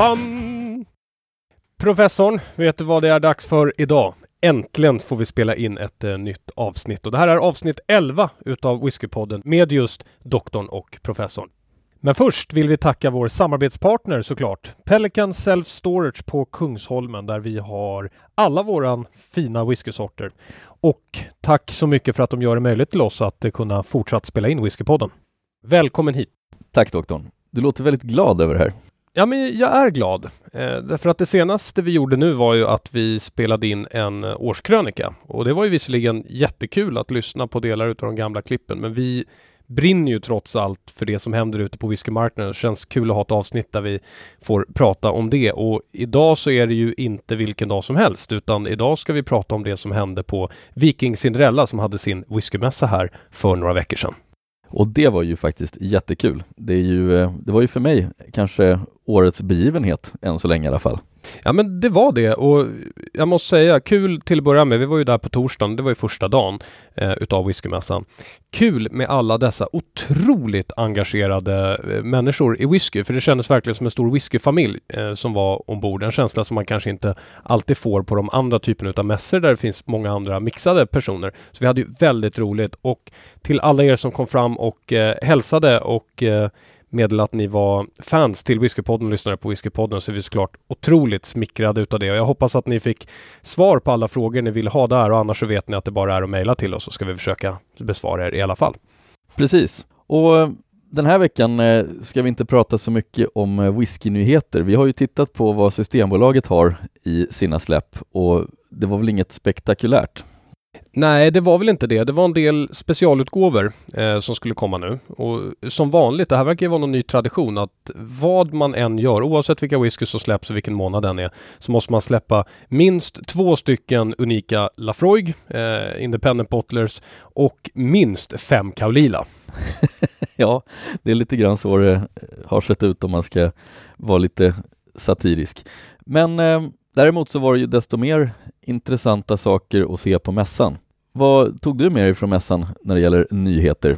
Bam. Professorn, vet du vad det är dags för idag? Äntligen får vi spela in ett eh, nytt avsnitt och det här är avsnitt 11 utav Whiskypodden med just doktorn och professorn. Men först vill vi tacka vår samarbetspartner såklart, Pelican Self Storage på Kungsholmen där vi har alla våra fina whiskysorter. Och tack så mycket för att de gör det möjligt till oss att eh, kunna fortsatt spela in Whiskypodden. Välkommen hit! Tack doktorn. Du låter väldigt glad över det här. Ja, men jag är glad. Eh, därför att det senaste vi gjorde nu var ju att vi spelade in en eh, årskrönika. Och det var ju visserligen jättekul att lyssna på delar av de gamla klippen, men vi brinner ju trots allt för det som händer ute på whiskymarknaden. Det känns kul att ha ett avsnitt där vi får prata om det. Och idag så är det ju inte vilken dag som helst, utan idag ska vi prata om det som hände på Viking Cinderella som hade sin whiskymässa här för några veckor sedan. Och det var ju faktiskt jättekul. Det, är ju, eh, det var ju för mig kanske årets begivenhet än så länge i alla fall. Ja men det var det och jag måste säga kul till att börja med. Vi var ju där på torsdagen. Det var ju första dagen eh, utav whiskymässan. Kul med alla dessa otroligt engagerade eh, människor i whisky. För det kändes verkligen som en stor whiskyfamilj eh, som var ombord. En känsla som man kanske inte alltid får på de andra typerna utav mässor där det finns många andra mixade personer. Så vi hade ju väldigt roligt och till alla er som kom fram och eh, hälsade och eh, meddela att ni var fans till Whiskypodden och lyssnade på Whiskypodden så är vi såklart otroligt smickrade utav det och jag hoppas att ni fick svar på alla frågor ni vill ha där och annars så vet ni att det bara är att mejla till oss så ska vi försöka besvara er i alla fall. Precis. Och eh, den här veckan eh, ska vi inte prata så mycket om eh, whiskynyheter. Vi har ju tittat på vad Systembolaget har i sina släpp och det var väl inget spektakulärt. Nej, det var väl inte det. Det var en del specialutgåvor eh, som skulle komma nu. Och som vanligt, det här verkar ju vara någon ny tradition att vad man än gör, oavsett vilka whisky som släpps och vilken månad den är, så måste man släppa minst två stycken unika Lafroig, eh, Independent Bottlers och minst fem Kaulila. ja, det är lite grann så det eh, har sett ut om man ska vara lite satirisk. Men eh, däremot så var det ju desto mer intressanta saker att se på mässan. Vad tog du med dig från mässan när det gäller nyheter?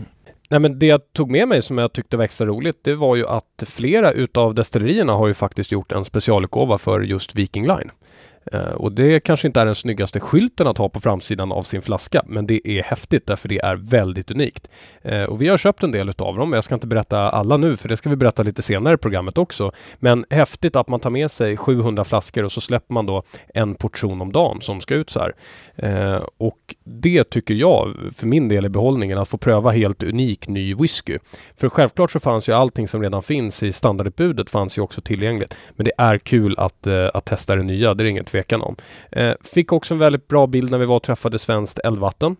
Nej, men det jag tog med mig som jag tyckte var extra roligt, det var ju att flera utav destillerierna har ju faktiskt gjort en specialutgåva för just Viking Line. Eh, och det kanske inte är den snyggaste skylten att ha på framsidan av sin flaska, men det är häftigt därför det är väldigt unikt. Eh, och vi har köpt en del utav dem. Jag ska inte berätta alla nu, för det ska vi berätta lite senare i programmet också. Men häftigt att man tar med sig 700 flaskor och så släpper man då en portion om dagen som ska ut så här. Eh, och det tycker jag, för min del, är behållningen att få pröva helt unik ny whisky. För självklart så fanns ju allting som redan finns i standardutbudet fanns ju också tillgängligt. Men det är kul att, att testa det nya, det är inget tvekan om. Eh, fick också en väldigt bra bild när vi var och träffade Svenskt Eldvatten.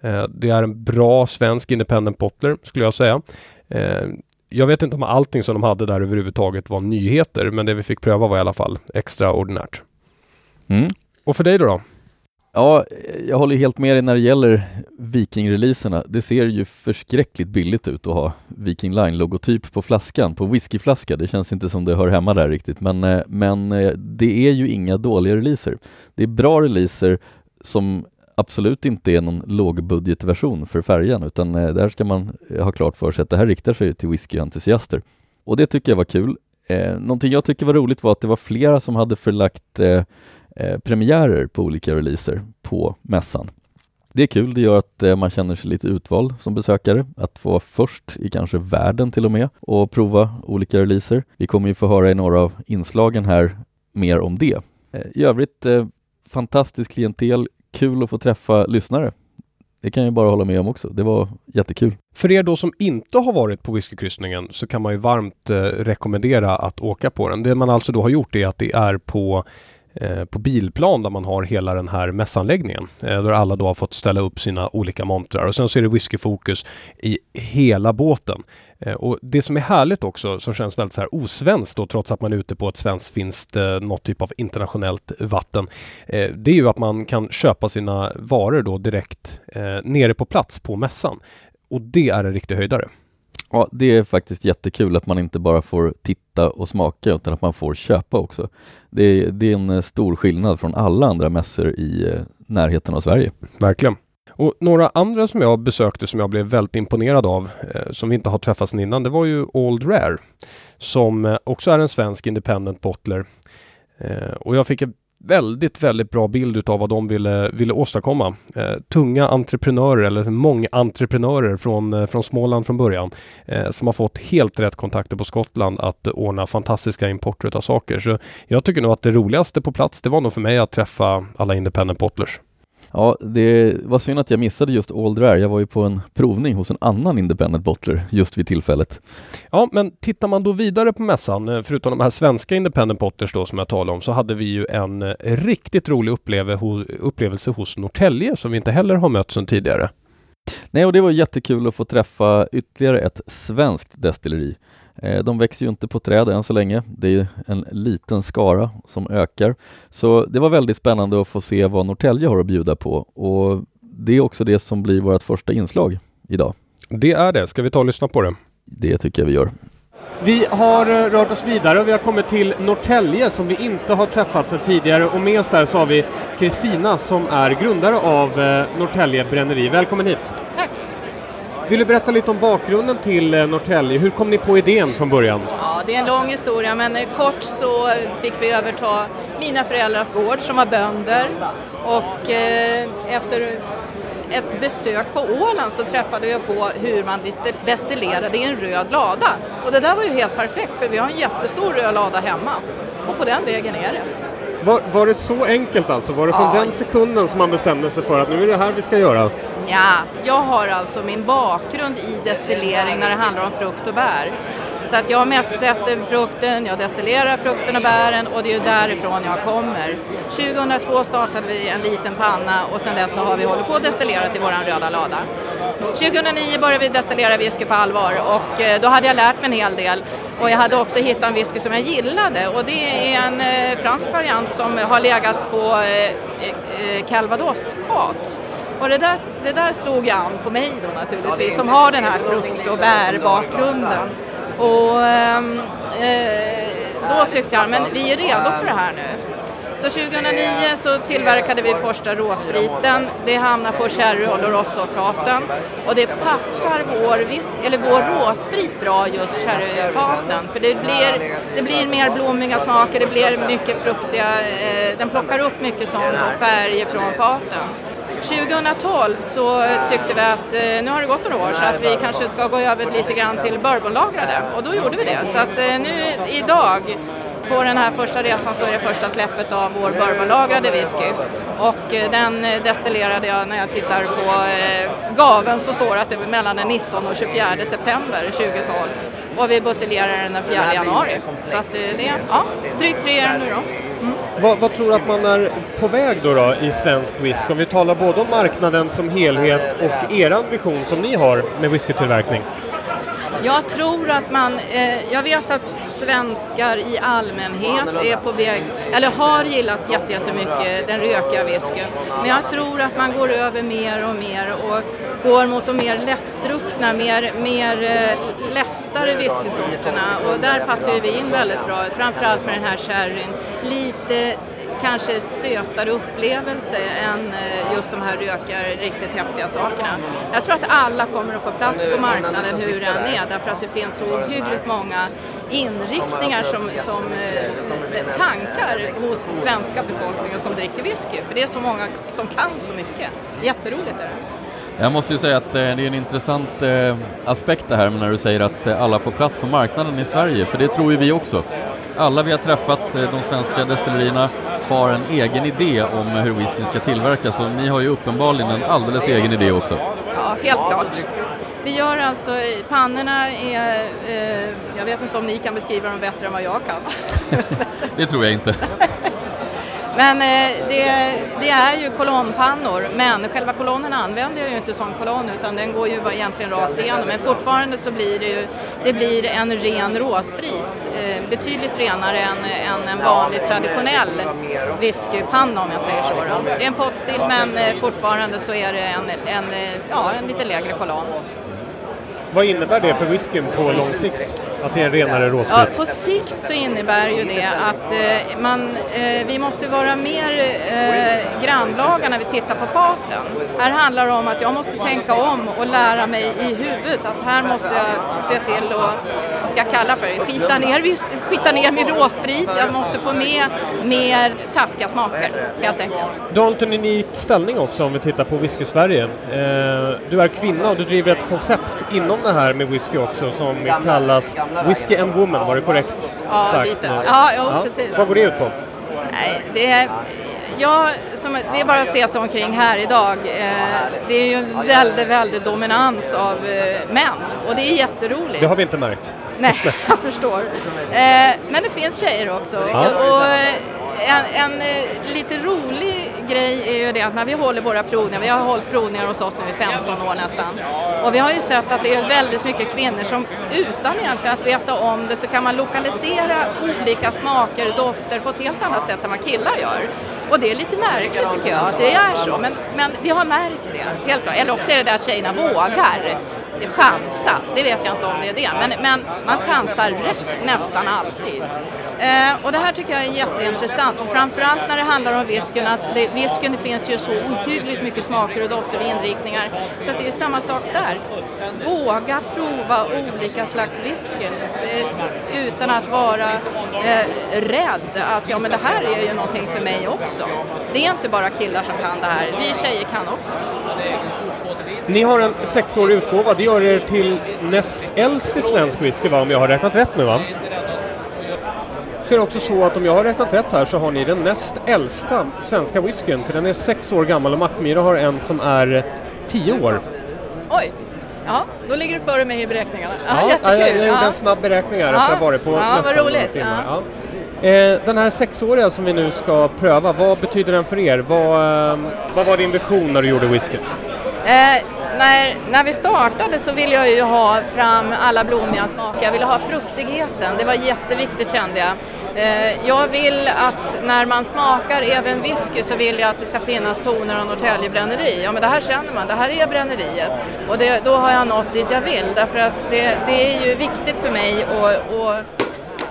Eh, det är en bra svensk independent bottler skulle jag säga. Eh, jag vet inte om allting som de hade där överhuvudtaget var nyheter, men det vi fick pröva var i alla fall extraordinärt. Mm. Och för dig då? då? Ja, jag håller helt med dig när det gäller Viking-releaserna. Det ser ju förskräckligt billigt ut att ha Viking Line-logotyp på flaskan, på whiskyflaska. Det känns inte som det hör hemma där riktigt, men, eh, men eh, det är ju inga dåliga releaser. Det är bra releaser som absolut inte är någon lågbudgetversion för färgen, utan eh, där ska man ha klart för sig att det här riktar sig till whiskyentusiaster. Och det tycker jag var kul. Eh, någonting jag tycker var roligt var att det var flera som hade förlagt eh, eh, premiärer på olika releaser på mässan. Det är kul, det gör att eh, man känner sig lite utvald som besökare, att få vara först i kanske världen till och med och prova olika releaser. Vi kommer ju få höra i några av inslagen här mer om det. Eh, I övrigt, eh, fantastiskt klientel, kul att få träffa lyssnare. Det kan jag bara hålla med om också. Det var jättekul. För er då som inte har varit på whiskykryssningen så kan man ju varmt eh, rekommendera att åka på den. Det man alltså då har gjort är att det är på Eh, på Bilplan där man har hela den här mässanläggningen. Eh, där alla då har fått ställa upp sina olika montrar och sen så är det whiskyfokus i hela båten. Eh, och det som är härligt också, som känns väldigt så här osvenskt då, trots att man är ute på ett svenskt-finskt, något typ av internationellt vatten. det är ju att man kan köpa sina varor då direkt nere på plats på mässan. Och det är en riktig höjdare. Ja, det är faktiskt jättekul att man inte bara får titta och smaka utan att man får köpa också. Det är, det är en eh, stor skillnad från alla andra mässor i eh, närheten av Sverige. Verkligen. Och några andra som jag besökte som jag blev väldigt imponerad av, eh, som vi inte har träffat sedan innan, det var ju Old Rare. Som eh, också är en svensk independent bottler. Eh, och jag fick ett väldigt, väldigt bra bild utav vad de ville, ville åstadkomma. Eh, tunga entreprenörer, eller många entreprenörer från, eh, från Småland från början, eh, som har fått helt rätt kontakter på Skottland att ordna fantastiska importer utav saker. Så jag tycker nog att det roligaste på plats, det var nog för mig att träffa alla independent bottlers. Ja, det var synd att jag missade just Old Rare. Jag var ju på en provning hos en annan independent bottler just vid tillfället. Ja, men tittar man då vidare på mässan, eh, förutom de här svenska independent bottlers då som jag talade om, så hade vi ju en eh, riktigt rolig uppleve, upplevelse hos Norrtälje som vi inte heller har mött sedan tidigare. Nej, och det var jättekul att få träffa ytterligare ett svenskt destilleri. Eh, de växer ju inte på träd än så länge. Det är en liten skara som ökar. Så det var väldigt spännande att få se vad Norrtälje har att bjuda på och det är också det som blir vårt första inslag idag. Det är det. Ska vi ta och lyssna på det? Det tycker jag vi gör. Vi har eh, rört oss vidare och vi har kommit till Norrtälje som vi inte har träffat sedan tidigare och med oss där så har vi Kristina som är grundare av eh, Norrtälje Bränneri. Välkommen hit! Vill du berätta lite om bakgrunden till eh, Norrtälje? Hur kom ni på idén från början? Ja, det är en lång historia men eh, kort så fick vi överta mina föräldrars gård som var bönder och eh, efter ett besök på Åland så träffade jag på hur man destillerade i en röd lada. Och det där var ju helt perfekt för vi har en jättestor röd lada hemma och på den vägen är det. Var, var det så enkelt alltså? Var det från ja. den sekunden som man bestämde sig för att nu är det här vi ska göra? Ja, jag har alltså min bakgrund i destillering när det handlar om frukt och bär. Så att jag mäsksätter frukten, jag destillerar frukten och bären och det är ju därifrån jag kommer. 2002 startade vi en liten panna och sedan dess så har vi hållit på att destillera till vår röda lada. 2009 började vi destillera whisky på allvar och eh, då hade jag lärt mig en hel del. Och jag hade också hittat en whisky som jag gillade och det är en eh, fransk variant som har legat på eh, calvados-fat. Och det där, det där slog jag an på mig då naturligtvis, som har den här frukt och bärbakgrunden. Och ehm, eh, då tyckte jag, men vi är redo för det här nu. Så 2009 så tillverkade vi första råspriten. Det hamnar på sherry och Oloroso-faten och det passar vår, vis, eller vår råsprit bra just sherryfaten för det blir, det blir mer blommiga smaker, det blir mycket fruktiga, eh, den plockar upp mycket sånt och färger från faten. 2012 så tyckte vi att eh, nu har det gått några år så att vi kanske ska gå över lite grann till bourbonlagrade och då gjorde vi det. Så att eh, nu idag på den här första resan så är det första släppet av vår bourbonlagrade whisky och eh, den destillerade jag när jag tittar på gaven så står det att det är mellan den 19 och 24 september 2012 och vi buteljerar den den 4 januari. Så att det är ja, drygt tre år nu då. Mm. Vad, vad, tror du att man är på väg då, då i svensk whisky? Om vi talar både om marknaden som helhet och er ambition som ni har med whiskytillverkning. Jag tror att man, eh, jag vet att svenskar i allmänhet är på väg, eller har gillat jättemycket den rökiga whiskyn. Men jag tror att man går över mer och mer och går mot de mer lättdruckna, mer, mer eh, lättare whiskysorterna och där passar ju vi in väldigt bra, framförallt med den här sherryn. Lite kanske sötare upplevelse än eh, just de här rökiga, riktigt häftiga sakerna. Jag tror att alla kommer att få plats på marknaden hur den är därför att det finns så ohyggligt många inriktningar som, som eh, tankar hos svenska befolkningen som dricker whisky. För det är så många som kan så mycket. Jätteroligt är det. Jag måste ju säga att eh, det är en intressant aspekt det här när du säger att alla får plats på marknaden i Sverige, för det tror ju vi också. Alla vi har träffat, de svenska destillerierna, har en egen idé om hur whiskyn ska tillverkas och ni har ju uppenbarligen en alldeles egen idé också. Ja, helt klart. Vi gör alltså, pannorna är, eh, jag vet inte om ni kan beskriva dem bättre än vad jag kan. det tror jag inte. Men eh, det, det, är ju kolonnpannor, men själva kolonnen använder jag ju inte som kolonn utan den går ju egentligen rakt igenom. Men fortfarande så blir det ju det blir en ren råsprit, eh, betydligt renare än, än en vanlig traditionell whiskypanna om jag säger så. Då. Det är en potstill men eh, fortfarande så är det en, en, ja, en lite lägre kolonn. Vad innebär det för whiskyn på lång sikt? Att det är en renare råsprit? Ja, på sikt så innebär ju det att eh, man, eh, vi måste vara mer eh, grannlaga när vi tittar på faten. Här handlar det om att jag måste tänka om och lära mig i huvudet att här måste jag se till att, vad ska jag kalla för det, skita ner, skita ner min råsprit, jag måste få med mer taskiga smaker helt enkelt. Du har en unik ställning också om vi tittar på Whisky Sverige. Eh, du är kvinna och du driver ett koncept inom det här med whisky också som kallas Whisky and Woman, var det korrekt ja, sagt? Lite. Ja, jo, ja, precis. Vad går det ut på? Nej, det är, ja, som, det är bara att se sig omkring här idag. Eh, det är ju en väldigt, väldigt dominans av eh, män och det är jätteroligt. Det har vi inte märkt. Nej, jag förstår. Eh, men det finns tjejer också. Ja. Och, en, en lite rolig grej är ju det att när vi håller våra provningar, vi har hållit provningar hos oss nu i 15 år nästan, och vi har ju sett att det är väldigt mycket kvinnor som utan egentligen att veta om det så kan man lokalisera olika smaker, dofter på ett helt annat sätt än vad killar gör. Och det är lite märkligt tycker jag att det är så, men, men vi har märkt det, helt klart. Eller också är det det att tjejerna vågar chansa, det vet jag inte om det är det, men, men man chansar rätt nästan alltid. Eh, och det här tycker jag är jätteintressant och framförallt när det handlar om whiskyn att det, whiskyn det finns ju så ohyggligt mycket smaker och dofter och inriktningar så att det är samma sak där. Våga prova olika slags whiskyn eh, utan att vara eh, rädd att ja men det här är ju någonting för mig också. Det är inte bara killar som kan det här, vi tjejer kan också. Ni har en sexårig utgåva, det gör er till näst äldst i svensk whisky va, om jag har räknat rätt nu va? Så är det också så att om jag har räknat rätt här så har ni den näst äldsta svenska whiskyn, för den är sex år gammal och Mackmyra har en som är tio år. Oj! Ja, då ligger du före mig i beräkningarna. Ja, ja jättekul! Jag, jag gjorde en snabb beräkning här efter att ha varit på ja, nästan roligt. timmar. Ja. Eh, den här sexåriga som vi nu ska pröva, vad betyder den för er? Vad, eh, vad var din vision när du gjorde whiskyn? Eh, när, när vi startade så ville jag ju ha fram alla blommiga smaker, jag ville ha fruktigheten, det var jätteviktigt kände jag. Eh, jag vill att när man smakar även whisky så vill jag att det ska finnas toner av Norrtälje bränneri. Ja men det här känner man, det här är bränneriet. Och det, då har jag nått dit jag vill därför att det, det är ju viktigt för mig att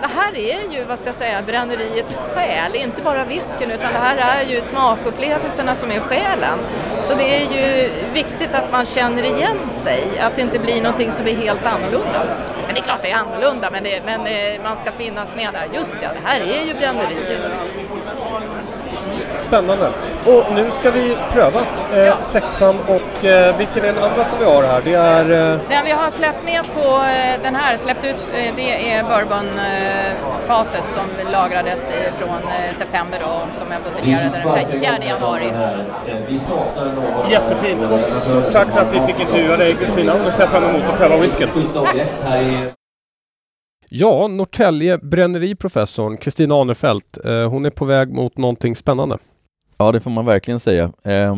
det här är ju, vad ska jag säga, bränneriets själ, inte bara visken utan det här är ju smakupplevelserna som är själen. Så det är ju viktigt att man känner igen sig, att det inte blir någonting som är helt annorlunda. Men det är klart det är annorlunda, men, det, men eh, man ska finnas med där. Just ja, det här är ju bränneriet. Spännande. Och nu ska vi pröva eh, ja. sexan och eh, vilken är den andra som vi har här? Det är... Eh... Den vi har släppt med på eh, den här, släppt ut, eh, det är bourbonfatet som lagrades från september och som jag buteljerade den 4 januari. Jättefint och stort tack för att vi fick intervjua dig Kristina och vi ser fram emot att pröva whiskyn. Ja, Norrtälje bränneriprofessorn Kristina Anerfelt, eh, hon är på väg mot någonting spännande. Ja, det får man verkligen säga. Eh,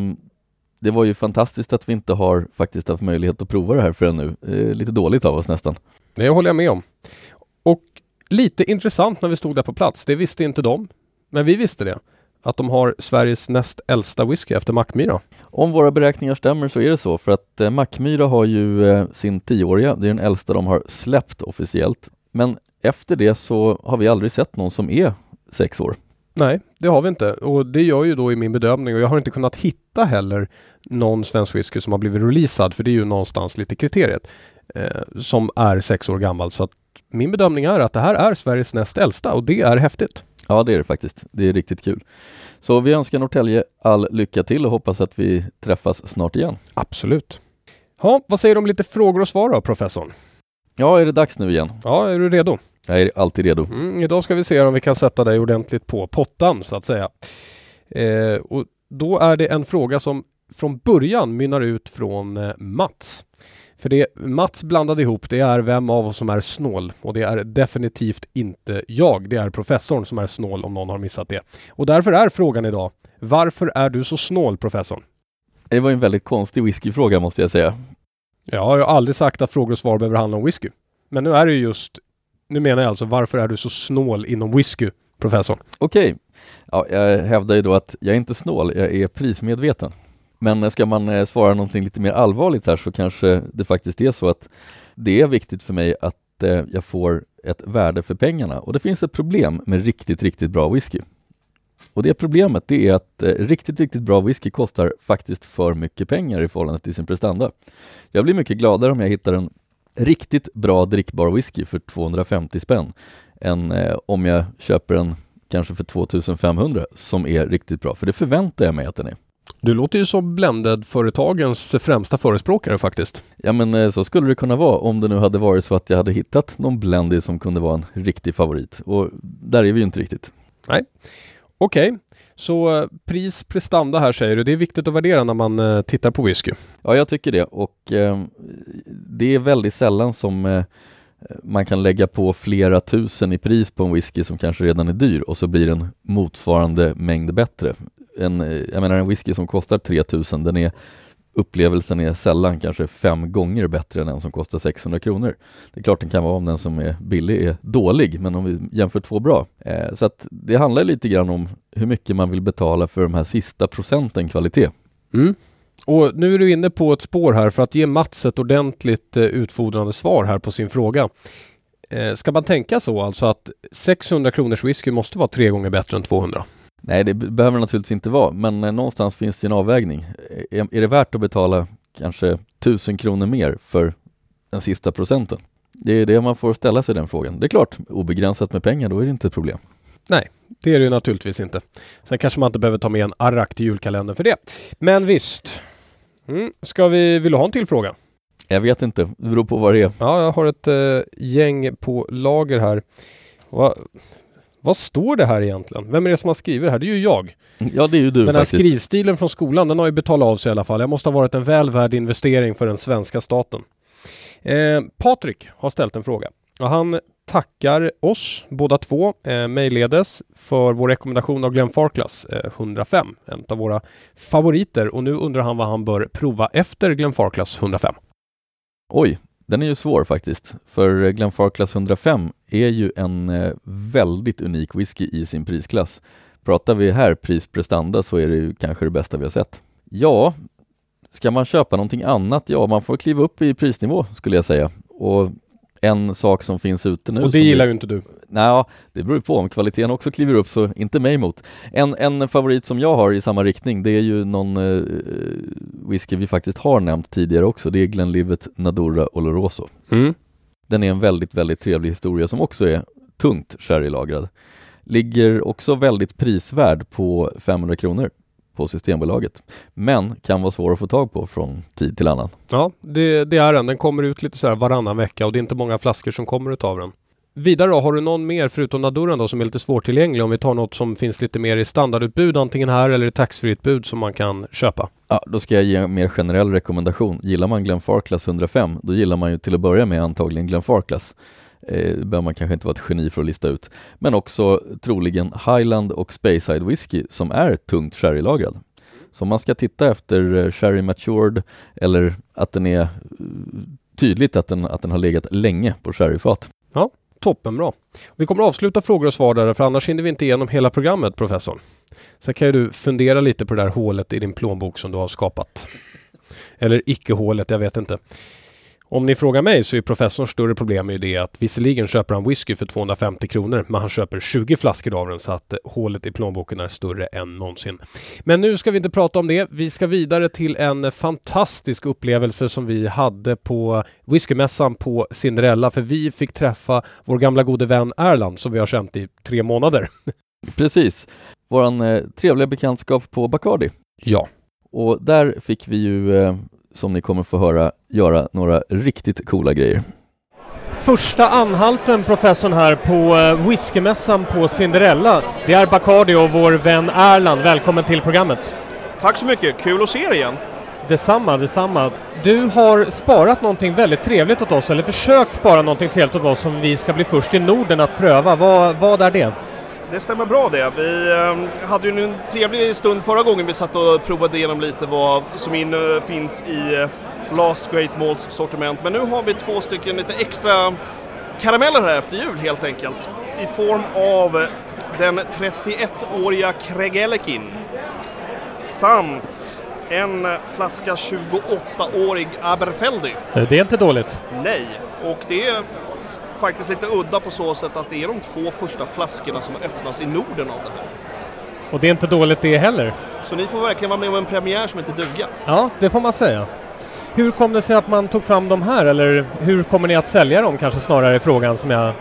det var ju fantastiskt att vi inte har faktiskt haft möjlighet att prova det här förrän nu. Eh, lite dåligt av oss nästan. Det håller jag med om. Och lite intressant när vi stod där på plats, det visste inte de, men vi visste det att de har Sveriges näst äldsta whisky efter Mackmyra. Om våra beräkningar stämmer så är det så för att eh, Mackmyra har ju eh, sin tioåriga, det är den äldsta de har släppt officiellt men efter det så har vi aldrig sett någon som är sex år. Nej, det har vi inte och det gör ju då i min bedömning och jag har inte kunnat hitta heller någon svensk whisky som har blivit releasad för det är ju någonstans lite kriteriet eh, som är sex år gammal så att min bedömning är att det här är Sveriges näst äldsta och det är häftigt. Ja, det är det faktiskt. Det är riktigt kul. Så vi önskar Norrtälje all lycka till och hoppas att vi träffas snart igen. Absolut. Ja, vad säger du om lite frågor och svar då, professorn? Ja, är det dags nu igen? Ja, är du redo? Jag är alltid redo. Mm, idag ska vi se om vi kan sätta dig ordentligt på pottan så att säga. Eh, och då är det en fråga som från början mynnar ut från eh, Mats. För det Mats blandade ihop det är vem av oss som är snål och det är definitivt inte jag. Det är professorn som är snål om någon har missat det. Och därför är frågan idag Varför är du så snål professorn? Det var en väldigt konstig whiskyfråga måste jag säga. Ja, jag har aldrig sagt att frågor och svar behöver handla om whisky. Men nu är det just, nu menar jag alltså, varför är du så snål inom whisky, professorn? Okej, okay. ja, jag hävdar ju då att jag är inte snål, jag är prismedveten. Men ska man eh, svara någonting lite mer allvarligt här så kanske det faktiskt är så att det är viktigt för mig att eh, jag får ett värde för pengarna och det finns ett problem med riktigt, riktigt bra whisky. Och det problemet det är att eh, riktigt, riktigt bra whisky kostar faktiskt för mycket pengar i förhållande till sin prestanda. Jag blir mycket gladare om jag hittar en riktigt bra drickbar whisky för 250 spänn än eh, om jag köper en kanske för 2500 som är riktigt bra, för det förväntar jag mig att den är. Du låter ju som Blended-företagens främsta förespråkare faktiskt. Ja men eh, så skulle det kunna vara om det nu hade varit så att jag hade hittat någon Blended som kunde vara en riktig favorit och där är vi ju inte riktigt. Nej. Okej, okay så eh, pris prestanda här säger du. Det är viktigt att värdera när man eh, tittar på whisky. Ja, jag tycker det och eh, det är väldigt sällan som eh, man kan lägga på flera tusen i pris på en whisky som kanske redan är dyr och så blir den motsvarande mängd bättre. En, eh, jag menar en whisky som kostar 3000 den är upplevelsen är sällan kanske fem gånger bättre än den som kostar 600 kronor. Det är klart den kan vara om den som är billig är dålig, men om vi jämför två bra. Eh, så att det handlar lite grann om hur mycket man vill betala för de här sista procenten kvalitet. Mm. Och nu är du inne på ett spår här för att ge Mats ett ordentligt eh, utfordrande svar här på sin fråga. Eh, ska man tänka så alltså att 600 kronors whisky måste vara tre gånger bättre än 200? Nej, det behöver det naturligtvis inte vara, men eh, någonstans finns det en avvägning. Är, är det värt att betala kanske tusen kronor mer för den sista procenten? Det är det man får ställa sig den frågan. Det är klart, obegränsat med pengar, då är det inte ett problem. Nej, det är det naturligtvis inte. Sen kanske man inte behöver ta med en arrak till julkalendern för det. Men visst. Mm. Ska vi, vill du ha en till fråga? Jag vet inte, det beror på vad det är. Ja, jag har ett eh, gäng på lager här. Va, vad står det här egentligen? Vem är det som har skrivit det här? Det är ju jag. Ja, det är ju du Den här faktiskt. skrivstilen från skolan, den har ju betalat av sig i alla fall. Jag måste ha varit en väl värd investering för den svenska staten. Eh, Patrik har ställt en fråga och han tackar oss båda två eh, mejledes för vår rekommendation av Glenn Farklas eh, 105, en av våra favoriter och nu undrar han vad han bör prova efter Glenn Farklas 105. Oj, den är ju svår faktiskt, för Glenfarclas 105 är ju en eh, väldigt unik whisky i sin prisklass. Pratar vi här pris-prestanda så är det ju kanske det bästa vi har sett. Ja, ska man köpa någonting annat? Ja, man får kliva upp i prisnivå skulle jag säga. Och en sak som finns ute nu. Och det gillar ju inte du. Nej, det beror på om kvaliteten också kliver upp så inte mig emot. En, en favorit som jag har i samma riktning det är ju någon eh, whisky vi faktiskt har nämnt tidigare också. Det är Glenlivet Nadura Oloroso. Mm. Den är en väldigt, väldigt trevlig historia som också är tungt sherrylagrad. Ligger också väldigt prisvärd på 500 kronor på Systembolaget. Men kan vara svår att få tag på från tid till annan. Ja, det, det är den. Den kommer ut lite så här varannan vecka och det är inte många flaskor som kommer utav den. Vidare då, har du någon mer förutom Naduren då som är lite svårtillgänglig? Om vi tar något som finns lite mer i standardutbud antingen här eller i taxfree-utbud som man kan köpa? Ja, då ska jag ge en mer generell rekommendation. Gillar man Glenfarclas 105, då gillar man ju till att börja med antagligen Glenfarclas. Eh, behöver man kanske inte vara ett geni för att lista ut. Men också troligen Highland och Speyside Whisky som är tungt sherrylagrad. Så om man ska titta efter eh, sherry matured eller att den är eh, tydligt att den, att den har legat länge på sherryfat. Ja, toppenbra. Vi kommer att avsluta frågor och svar där för annars hinner vi inte igenom hela programmet professor. Sen kan ju du fundera lite på det där hålet i din plånbok som du har skapat. Eller icke-hålet, jag vet inte. Om ni frågar mig så är professorns större problem ju det att visserligen köper han whisky för 250 kronor men han köper 20 flaskor av den så att hålet i plånboken är större än någonsin. Men nu ska vi inte prata om det. Vi ska vidare till en fantastisk upplevelse som vi hade på whiskymässan på Cinderella för vi fick träffa vår gamla gode vän Erland som vi har känt i tre månader. Precis. Våran eh, trevliga bekantskap på Bacardi. Ja. Och där fick vi ju eh, som ni kommer få höra göra några riktigt coola grejer. Första anhalten professorn här på eh, whiskymässan på Cinderella. Det är Bacardi och vår vän Erland. Välkommen till programmet. Tack så mycket, kul att se er igen. Detsamma, detsamma. Du har sparat någonting väldigt trevligt åt oss, eller försökt spara någonting trevligt åt oss som vi ska bli först i Norden att pröva. Vad, vad är det? Det stämmer bra det. Vi eh, hade ju en trevlig stund förra gången vi satt och provade igenom lite vad som in, uh, finns i uh, Last Great Malls sortiment. Men nu har vi två stycken lite extra karameller här efter jul helt enkelt. I form av den 31-åriga Craig Ellekin samt en flaska 28-årig Aberfeldy. Det är inte dåligt. Nej, och det är faktiskt lite udda på så sätt att det är de två första flaskorna som öppnas i Norden av det här. Och det är inte dåligt det heller. Så ni får verkligen vara med om en premiär som heter duga. Ja, det får man säga. Hur kom det sig att man tog fram de här eller hur kommer ni att sälja dem kanske snarare är frågan som jag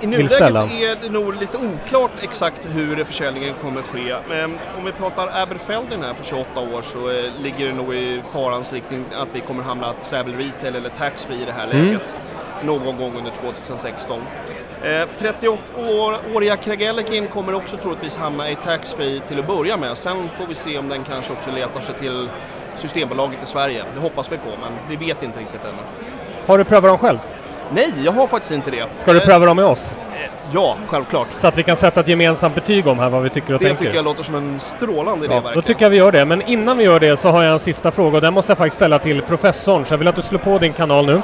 I nuläget är det nog lite oklart exakt hur försäljningen kommer ske. Men om vi pratar Aberfeldin här på 28 år så eh, ligger det nog i farans riktning att vi kommer hamna travel retail eller taxfree i det här Mm. läget. Någon gång under 2016. Eh, 38-åriga Kregellekin kommer också troligtvis hamna i taxfree till att börja med. Sen får vi se om den kanske också letar sig till Systembolaget i Sverige. Det hoppas vi på, men vi vet inte riktigt ännu. Har du prövat dem själv? Nej, jag har faktiskt inte det. Ska du Eh, pröva dem med oss? Ja, självklart. Så att vi kan sätta ett gemensamt betyg om här vad vi tycker och Det tänker. tycker jag låter som en strålande idé Ja, verkligen. då tycker jag vi gör det. Men innan vi gör det så har jag en sista fråga och den måste jag faktiskt ställa till professorn. Så jag vill att du slår på din kanal nu.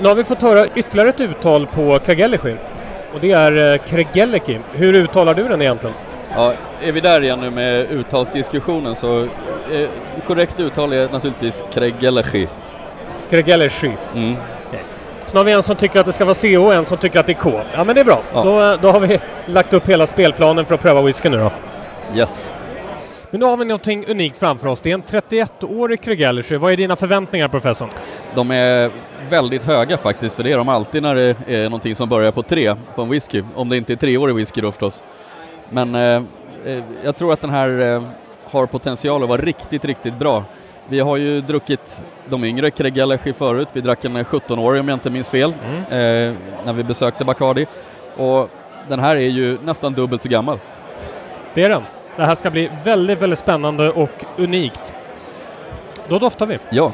Nu har vi fått höra ytterligare ett uttal på Kregellechi. Och det är eh, Kregellechi. Hur uttalar du den egentligen? Ja, är vi där igen nu med uttalsdiskussionen så eh, korrekt uttal är naturligtvis Kregellechi. Kregellechi. Mm. Så nu har vi en som tycker att det ska vara C och en som tycker att det är K. Ja men det är bra. Ja. Då, då har vi lagt upp hela spelplanen för att pröva whisky nu då. Yes. Men nu har vi någonting unikt framför oss. Det är en 31-årig Kregellechi. Vad är dina förväntningar professorn? De är väldigt höga faktiskt, för det är de alltid när det är någonting som börjar på tre på en whisky. Om det inte är treårig whisky då förstås. Men eh, eh, jag tror att den här eh, har potential att vara riktigt, riktigt bra. Vi har ju druckit de yngre Kregellechi förut. Vi drack en 17-årig om jag inte minns fel, eh, när vi besökte Bacardi. Och den här är ju nästan dubbelt så gammal. Det är den. Det här ska bli väldigt, väldigt spännande och unikt. Då doftar vi. Ja.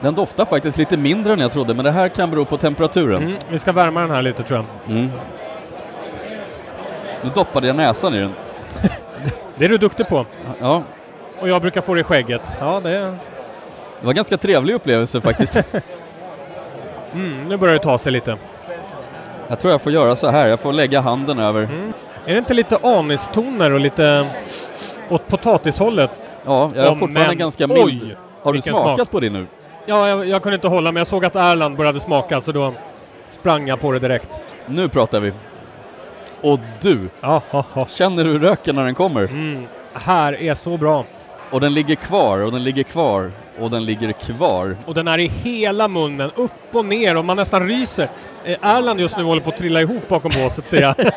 Den doftar faktiskt lite mindre än jag trodde, men det här kan bero på temperaturen. Mm, vi ska värma den här lite tror jag. Mm. Nu doppade jag näsan i den. Det är du duktig på. Ja, Och jag brukar få det i skägget. Ja, det är... det var en ganska trevlig upplevelse faktiskt. Mm, nu börjar det ta sig lite. jag tror jag får göra så här, jag får lägga handen över. Är det inte lite anistoner och lite åt potatishållet? Ja, jag är Åh, fortfarande men ganska mild. oj, Har du smakat smak. på det nu? Ja, jag, jag kunde inte hålla men jag såg att Erland började smaka så då sprang jag på det direkt. Nu pratar vi. Och du, Ja, ha, ha. känner du röken när den kommer? Mm, här är så bra. Och den ligger kvar, och den ligger kvar, och den ligger kvar. Och den är i hela munnen, upp och ner och man nästan ryser. Eh, Erland just nu håller på att trilla ihop bakom båset ser jag.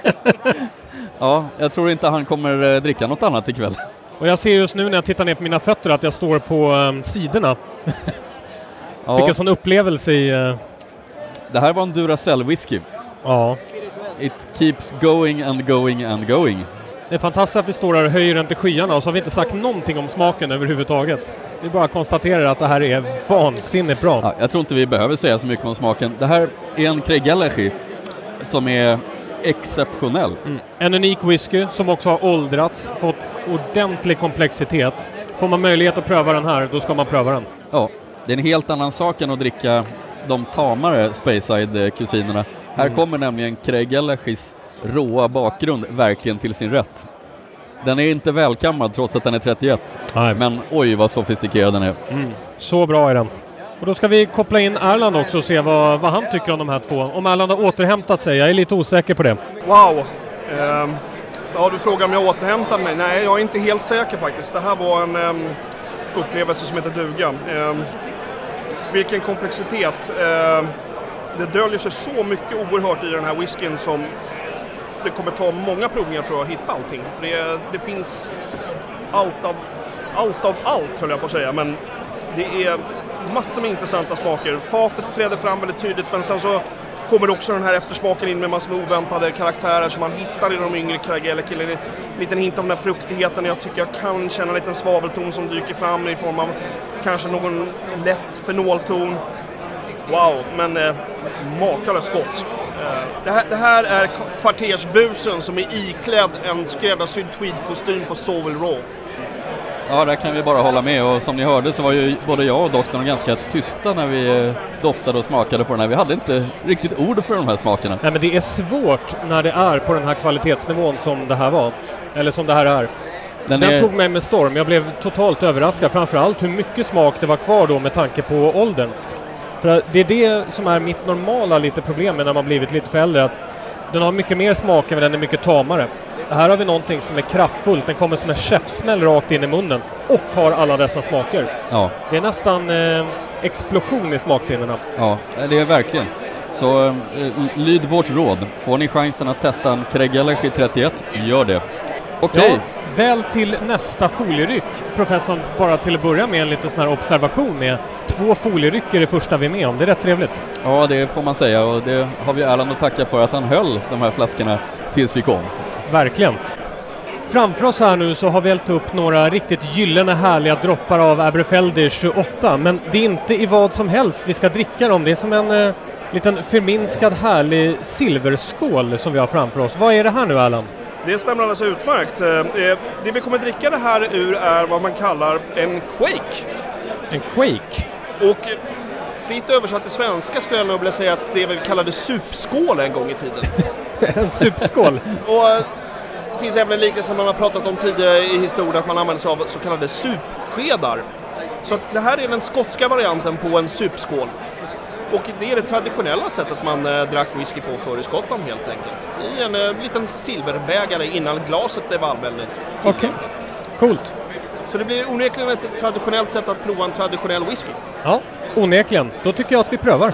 Ja, jag tror inte han kommer eh, dricka något annat ikväll. och jag ser just nu när jag tittar ner på mina fötter att jag står på um, sidorna. Ja, Vilken sån upplevelse i... eh, det här var en Duracell whisky. ja. It keeps going and going and going. Det är fantastiskt att vi står här och höjer den till skyarna och så har vi inte sagt någonting om smaken överhuvudtaget. Vi bara konstaterar att det här är vansinnigt bra. Ja, jag tror inte vi behöver säga så mycket om smaken. Det här är en Kregellechi som är exceptionell. Mm. En unik whisky som också har åldrats, fått ordentlig komplexitet. Får man möjlighet att pröva den här, då ska man pröva den. Ja, det är en helt annan sak än att dricka de tamare Speyside-kusinerna. Här Mm. kommer nämligen Kregellechis råa bakgrund verkligen till sin rätt. Den är inte välkammad trots att den är 31, Nej, men oj vad sofistikerad den är. Mm. Så bra är den. Och då ska vi koppla in Erland också och se vad, vad han tycker om de här två. Om Erland har återhämtat sig, jag är lite osäker på det. Wow! Ehm, ja, du frågar om jag återhämtar mig. Nej, jag är inte helt säker faktiskt. Det här var en ehm, upplevelse som heter duga. Ehm, vilken komplexitet. Ehm, det döljer sig så mycket oerhört i den här whiskyn som det kommer ta många provningar tror jag att hitta allting. För det, det finns allt av, allt av allt höll jag på att säga. Men det är massor med intressanta smaker. Fatet träder fram väldigt tydligt men sen så kommer också den här eftersmaken in med massor med oväntade karaktärer som man hittar i de yngre Kragelekillen. En liten hint av den här fruktigheten. Jag tycker jag kan känna en liten svavelton som dyker fram i form av kanske någon lätt fenolton. Wow, men eh, makalöst gott. Det, här, det här är kvartersbusen som är iklädd en skräddarsydd tweedkostym på Sovel Raw. Ja, där kan vi bara hålla med och som ni hörde så var ju både jag och doktorn ganska tysta när vi eh, doftade och smakade på den här. Vi hade inte riktigt ord för de här smakerna. Nej men det är svårt när det är på den här kvalitetsnivån som det här var. Eller som det här är. Den, den är... tog mig med storm. Jag blev totalt överraskad. Framförallt hur mycket smak det var kvar då med tanke på åldern. För det är det som är mitt normala lite problem med när man blivit lite för äldre. Att den har mycket mer smak men den är mycket tamare. Här har vi någonting som är kraftfullt. Den kommer som en käftsmäll rakt in i munnen och har alla dessa smaker. Ja. Det är nästan eh, explosion i smaksinnena. Ja, det är verkligen. Så eh, lyd vårt råd. Får ni chansen att testa en Craig 31, gör det. Okej. Okay. Ja, väl till nästa folieryck. Professorn, bara till att börja med en liten sån här observation med två folieryck är det första vi är med om. Det är rätt trevligt. Ja, det får man säga och det har vi Erland att tacka för att han höll de här flaskorna tills vi kom. Verkligen. Framför oss här nu så har vi hällt upp några riktigt gyllene härliga droppar av Aberfeldy 28 men det är inte i vad som helst vi ska dricka dem. Det är som en eh, liten förminskad härlig silverskål som vi har framför oss. Vad är det här nu Erland? Det stämmer alldeles utmärkt. Eh, eh, det vi kommer dricka det här ur är vad man kallar en Quake. En Quake? Och fritt översatt till svenska skulle jag nog vilja säga att det vi kallade supskål en gång i tiden. en supskål? Och eh, det finns även en liknelse man har pratat om tidigare i historien att man använder sig av så kallade supskedar. Så att det här är den skotska varianten på en supskål. Och det är det traditionella sättet man äh, drack whisky på förr i Skottland helt enkelt. I en äh, liten silverbägare innan glaset blev allmänt Okej, okay. coolt. Så det blir onekligen ett traditionellt sätt att prova en traditionell whisky. Ja, onekligen. Då tycker jag att vi prövar.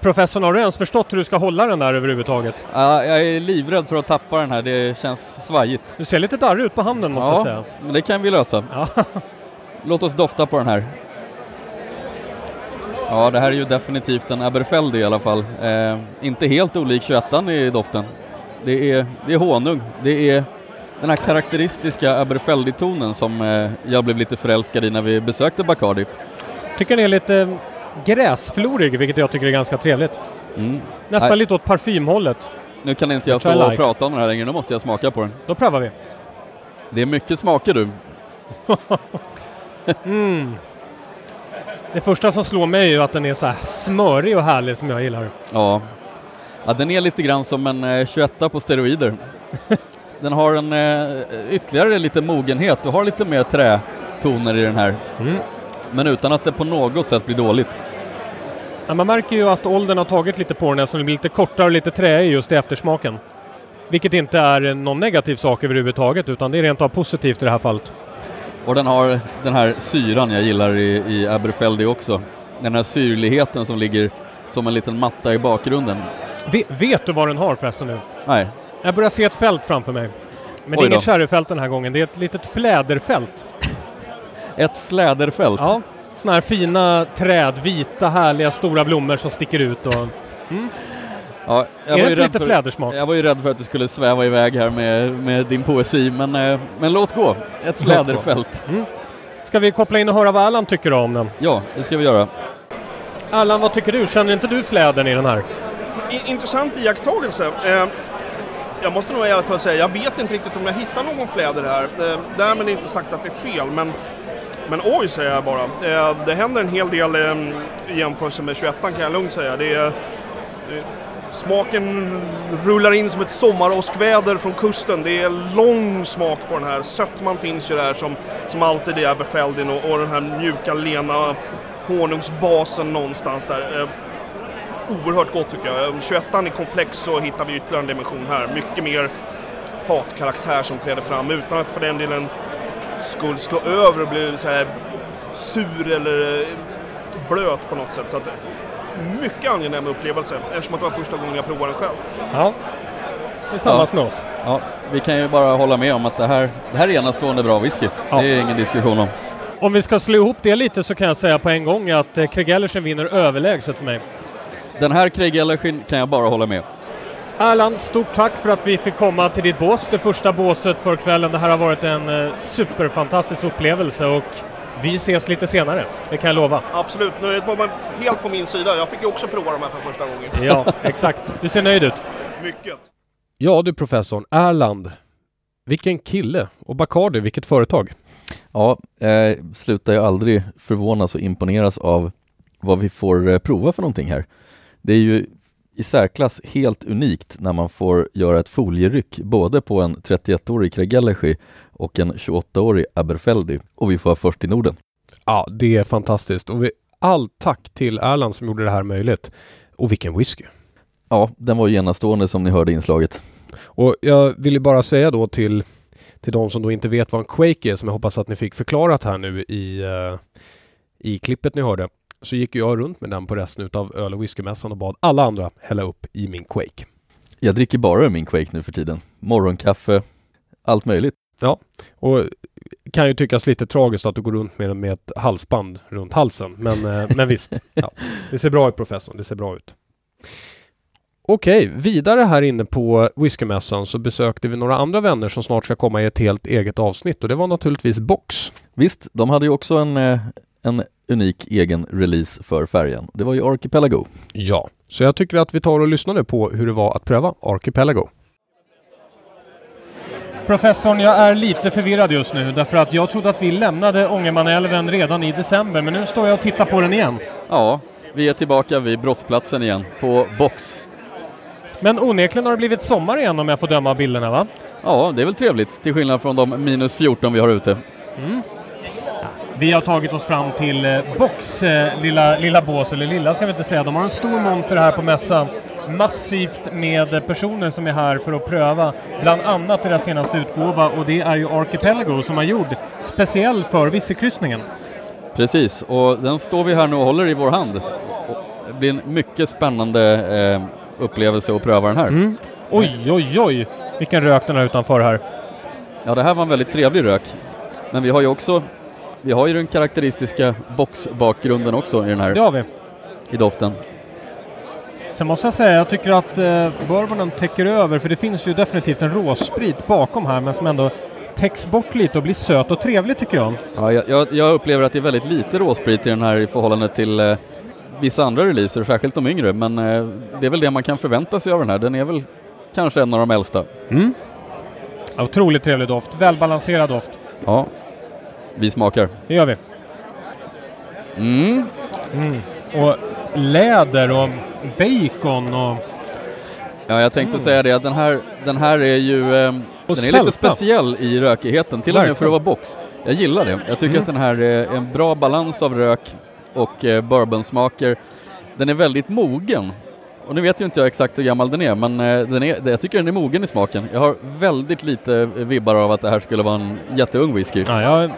Professorn, har du ens förstått hur du ska hålla den där överhuvudtaget? Ja, jag är livrädd för att tappa den här. Det känns svajigt. Du ser lite darrig ut på handen måste ja, jag säga. men det kan vi lösa. Ja. Låt oss dofta på den här. Ja, det här är ju definitivt en Aberfeldy i alla fall. Eh, inte helt olik 21 i doften. Det är, det är honung, det är den här karaktäristiska Aberfeldy-tonen som eh, jag blev lite förälskad i när vi besökte Bacardi. Tycker den är lite gräsflorig, vilket jag tycker är ganska trevligt. Mm. Nästan Nej. lite åt parfymhållet. Nu kan inte jag stå och like. prata om den här längre, nu måste jag smaka på den. Då prövar vi. Det är mycket smaker du. mm. Det första som slår mig är ju att den är så här smörig och härlig som jag gillar. Ja. ja den är lite grann som en eh, 21 på steroider. den har en eh, ytterligare lite mogenhet, du har lite mer trätoner i den här. Mm. Men utan att det på något sätt blir dåligt. Ja, man märker ju att åldern har tagit lite på den eftersom det blir lite kortare och lite träig just i eftersmaken. Vilket inte är någon negativ sak överhuvudtaget utan det är rent av positivt i det här fallet. Och den har den här syran jag gillar i, i Aberfeldy också. Den här syrligheten som ligger som en liten matta i bakgrunden. Vet, vet du vad den har förresten nu? Nej. Jag börjar se ett fält framför mig. Men det är inget sherryfält den här gången, det är ett litet fläderfält. ett fläderfält? Ja, sådana här fina träd, vita härliga stora blommor som sticker ut och... Mm. Ja, jag är var det lite för, flädersmak? Jag var ju rädd för att du skulle sväva iväg här med, med din poesi, men, eh, men låt gå. Ett fläderfält. Mm. Ska vi koppla in och höra vad Allan tycker om den? Ja, det ska vi göra. Allan, vad tycker du? Känner inte du flädern i den här? intressant iakttagelse. Eh, jag måste nog ärligt säga, jag vet inte riktigt om jag hittar någon fläder här. Eh, därmed inte sagt att det är fel, men men oj säger jag bara. Eh, det händer en hel del eh, i jämförelse med 21 kan jag lugnt säga. Det är, Smaken rullar in som ett sommaråskväder från kusten. Det är lång smak på den här. Sötman finns ju där som, som alltid i Aberfeldin och, och den här mjuka, lena honungsbasen någonstans där. Oerhört gott tycker jag. 21 i komplex så hittar vi ytterligare en dimension här. Mycket mer fatkaraktär som träder fram utan att för den delen skulle slå över och bli så här sur eller eh, blöt på något sätt. Så att mycket angenäm upplevelse eftersom att det var första gången jag provade den själv. Ja, tillsammans ja. med oss. Ja, vi kan ju bara hålla med om att det här, det här är enastående bra whisky. Ja. Det är ingen diskussion om. Om vi ska slå ihop det lite så kan jag säga på en gång att eh, Craig Ellersen vinner överlägset för mig. Den här Craig Ellersen kan jag bara hålla med. Erland, stort tack för att vi fick komma till ditt bås, det första båset för kvällen. Det här har varit en eh, superfantastisk upplevelse och vi ses lite senare, det kan jag lova. Absolut, nöjet var helt på min sida. Jag fick ju också prova de här för första gången. Ja, exakt. Du ser nöjd ut. Mycket. Ja du professorn, Erland. Vilken kille! Och Bacardi, vilket företag? Ja, jag slutar ju aldrig förvånas och imponeras av vad vi får eh, prova för någonting här. Det är ju i särklass helt unikt när man får göra ett folieryck både på en 31-årig Craig och en 28-årig Aberfeldy och vi får vara först i Norden. Ja, det är fantastiskt och vi, all tack till Erland som gjorde det här möjligt. Och vilken whisky! Ja, den var enastående som ni hörde i inslaget. Och jag vill ju bara säga då till, till de som då inte vet vad en Quake är, som jag hoppas att ni fick förklarat här nu i, uh, i klippet ni hörde, så gick jag runt med den på resten av öl och whiskymässan och bad alla andra hälla upp i min Quake. Jag dricker bara min Quake nu för tiden. Morgonkaffe, allt möjligt. Ja, och kan ju tyckas lite tragiskt att du går runt med, med ett halsband runt halsen. Men, eh, men visst, ja. det ser bra ut professorn. Det ser bra ut. Okej, vidare här inne på whiskymässan så besökte vi några andra vänner som snart ska komma i ett helt eget avsnitt och det var naturligtvis Box. Visst, de hade ju också en, eh, en unik egen release för färgen. Det var ju Archipelago. Ja, så jag tycker att vi tar och lyssnar nu på hur det var att pröva Archipelago. Professorn, jag är lite förvirrad just nu därför att jag trodde att vi lämnade Ångermanälven redan i december men nu står jag och tittar på den igen. Ja, vi är tillbaka vid brottsplatsen igen på Box. Men onekligen har det blivit sommar igen om jag får döma av bilderna va? Ja, det är väl trevligt till skillnad från de minus 14 vi har ute. Mm. Vi har tagit oss fram till eh, Box eh, lilla, lilla bås, eller lilla ska vi inte säga. De har en stor monter här på mässan massivt med personer som är här för att pröva bland annat deras senaste utgåva och det är ju Archipelago som har gjort speciell för Vissekryssningen. Precis, och den står vi här nu och håller i vår hand. Det blir en mycket spännande eh, upplevelse att pröva den här. Mm. Oj, oj, oj, vilken rök den har utanför här. Ja, det här var en väldigt trevlig rök. Men vi har ju också, vi har ju den karaktäristiska boxbakgrunden också i den här. Det har vi. I doften. Sen måste jag säga, jag tycker att eh, bourbonen täcker över, för det finns ju definitivt en råsprit bakom här, men som ändå täcks bort lite och blir söt och trevlig tycker jag. Ja, jag, jag upplever att det är väldigt lite råsprit i den här i förhållande till eh, vissa andra releaser, särskilt de yngre, men eh, det är väl det man kan förvänta sig av den här. Den är väl kanske en av de äldsta. Mm. otroligt trevlig doft, välbalanserad doft. Ja, vi smakar. Det gör vi. Mm. Mm. Och läder och bacon och... Ja, jag tänkte mm. säga det, den här, den här är ju... Eh, den är lite speciell i rökigheten, till och med för att vara box. Jag gillar det. Jag tycker att den här är en bra balans av rök och eh, bourbonsmaker. Den är väldigt mogen. Och nu vet ju inte jag exakt hur gammal den är, men eh, den är, jag tycker den är mogen i smaken. Jag har väldigt lite vibbar av att det här skulle vara en jätteung whisky. Ja, jag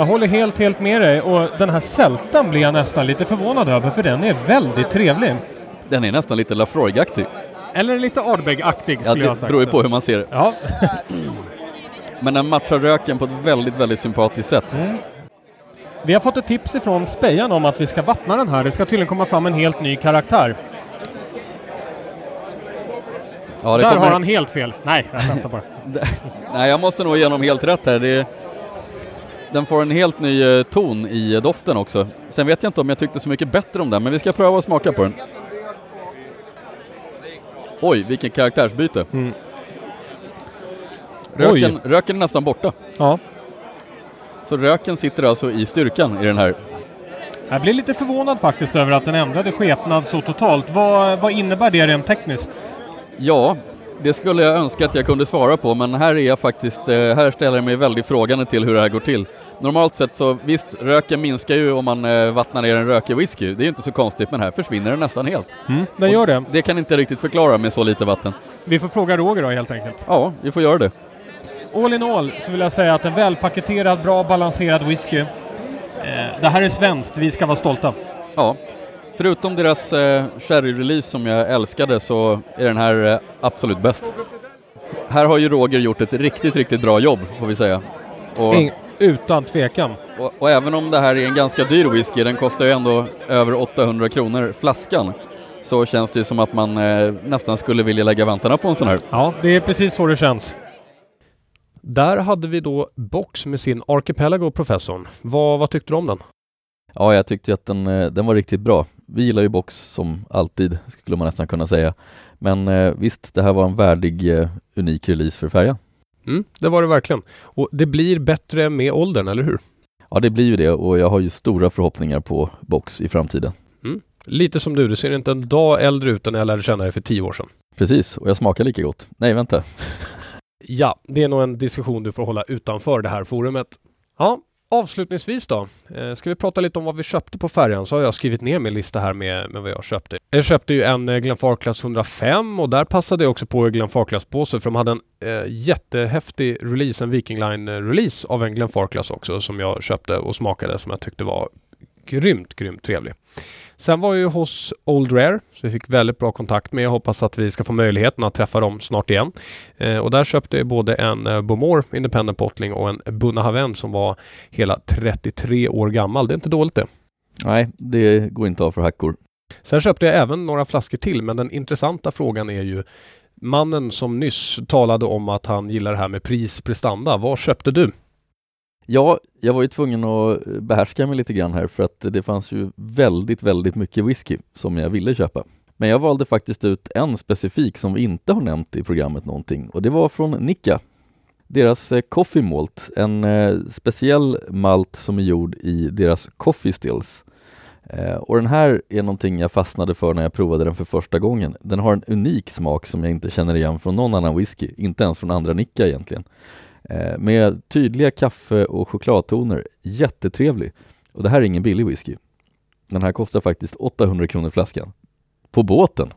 jag håller helt, helt med dig och den här sältan blir jag nästan lite förvånad över för den är väldigt trevlig. Den är nästan lite Lafroig-aktig. Eller lite Ardbeg-aktig skulle ja, jag säga. Det beror ju på hur man ser det. Ja. Men den matchar röken på ett väldigt, väldigt sympatiskt sätt. Mm. Vi har fått ett tips ifrån Spejan om att vi ska vattna den här. Det ska tydligen komma fram en helt ny karaktär. Ja, Där kommer... har han helt fel. Nej, jag skämtar bara. Nej, jag måste nog igenom helt rätt här. Det den får en helt ny eh, ton i doften också. Sen vet jag inte om jag tyckte så mycket bättre om den, men vi ska pröva att smaka på den. Oj, vilken karaktärsbyte. Mm. Röken, röken är nästan borta. Ja. Så röken sitter alltså i styrkan i den här. Jag blir lite förvånad faktiskt över att den ändrade skepnad så totalt. Vad, vad innebär det rent tekniskt? Ja, det skulle jag önska att jag kunde svara på, men här är jag faktiskt, eh, här ställer jag mig väldigt frågande till hur det här går till. Normalt sett så, visst, röken minskar ju om man eh, vattnar ner en rökig whisky. Det är inte så konstigt, men här försvinner den nästan helt. Mm, den gör det. Det kan inte riktigt förklara med så lite vatten. Vi får fråga Roger då helt enkelt. Ja, vi får göra det. All in all så vill jag säga att en välpaketerad, bra balanserad whisky. Eh, det här är svenskt, vi ska vara stolta. Ja, förutom deras eh, sherry-release som jag älskade så är den här eh, absolut bäst. Här har ju Roger gjort ett riktigt, riktigt bra jobb får vi säga. Och, utan tvekan. Och, och, även om det här är en ganska dyr whisky, den kostar ju ändå över 800 kronor flaskan, så känns det som att man eh, nästan skulle vilja lägga vantarna på en sån här. Ja, det är precis så det känns. Där hade vi då Box med sin Archipelago Professorn. Vad, vad tyckte du om den? Ja, jag tyckte att den, eh, den var riktigt bra. Vi gillar ju Box som alltid, skulle man nästan kunna säga. Men eh, visst, det här var en värdig, eh, unik release för färjan. Mm, det var det verkligen. Och det blir bättre med åldern, eller hur? Ja, det blir ju det och jag har ju stora förhoppningar på Box i framtiden. Mm. Lite som du, du ser inte en dag äldre ut än jag lärde känna dig för tio år sedan. Precis, och jag smakar lika gott. Nej, vänta. Ja, det är nog en diskussion du får hålla utanför det här forumet. Ja, avslutningsvis då. Eh, ska vi prata lite om vad vi köpte på färjan så har jag skrivit ner min lista här med, med vad jag köpte. Jag köpte ju en eh, Glenfarclas 105 och där passade jag också på Glenfarclas-påse för de hade en eh, jättehäftig release, en Viking Line-release eh, av en Glenfarclas också som jag köpte och smakade som jag tyckte var grymt, grymt trevlig. Sen var jag ju hos Old Rare, så vi fick väldigt bra kontakt med. Jag hoppas att vi ska få möjligheten att träffa dem snart igen. Eh, och där köpte jag både en eh, Bomore Independent Bottling och en Bunna Haven som var hela 33 år gammal. Det är inte dåligt det. Nej, det går inte av för hackor. Sen köpte jag även några flaskor till, men den intressanta frågan är ju mannen som nyss talade om att han gillar det här med pris prestanda. Vad köpte du? Ja, jag var ju tvungen att eh, behärska mig lite grann här för att det fanns ju väldigt, väldigt mycket whisky som jag ville köpa. Men jag valde faktiskt ut en specifik som vi inte har nämnt i programmet någonting och det var från Nika. Deras eh, Coffee Malt, en eh, speciell malt som är gjord i deras Coffee Stills. Och den här är någonting jag fastnade för när jag provade den för första gången. Den har en unik smak som jag inte känner igen från någon annan whisky, inte ens från andra Nika egentligen. Eh, med tydliga kaffe och chokladtoner. Jättetrevlig. Och det här är ingen billig whisky. Den här kostar faktiskt 800 kronor flaskan. På båten.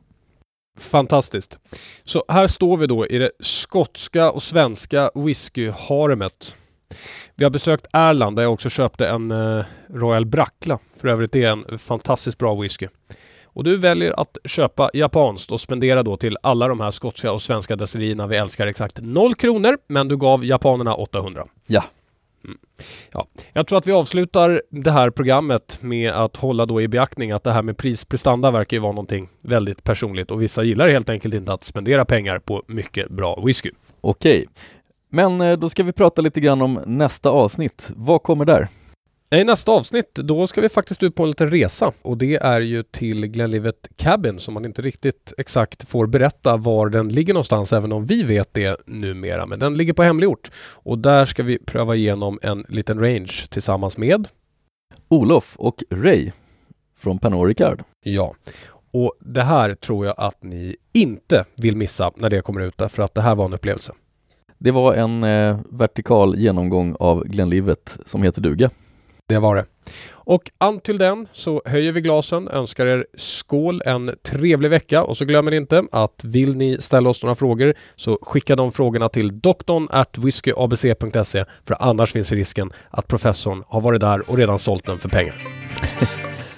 Fantastiskt. Så här står vi då i det skotska och svenska whiskyharemet. Vi har besökt Erland där jag också köpte en eh, Royal Brackla. För övrigt är en fantastiskt bra whisky och du väljer att köpa japanskt och spendera då till alla de här skotska och svenska destillerierna vi älskar exakt 0 kronor, men du gav japanerna 800. Ja. Mm. Ja, jag tror att vi avslutar det här programmet med att hålla då i beaktning att det här med prisprestanda verkar ju vara någonting väldigt personligt och vissa gillar helt enkelt inte att spendera pengar på mycket bra whisky. Okej, men eh, då ska vi prata lite grann om nästa avsnitt. Vad kommer där? I nästa avsnitt, då ska vi faktiskt ut på en liten resa och det är ju till Glenlivet Cabin som man inte riktigt exakt får berätta var den ligger någonstans även om vi vet det numera. Men den ligger på hemlig ort och där ska vi pröva igenom en liten range tillsammans med Olof och Ray från Pernod Ricard. Ja, och det här tror jag att ni inte vill missa när det kommer ut därför att det här var en upplevelse. Det var en eh, vertikal genomgång av Glenlivet som heter duga. Det var det. Och antill den så höjer vi glasen, önskar er skål, en trevlig vecka och så glömmer ni inte att vill ni ställa oss några frågor så skicka de frågorna till doktorn at whiskyabc.se för annars finns risken att professorn har varit där och redan sålt den för pengar.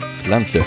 Slamsy.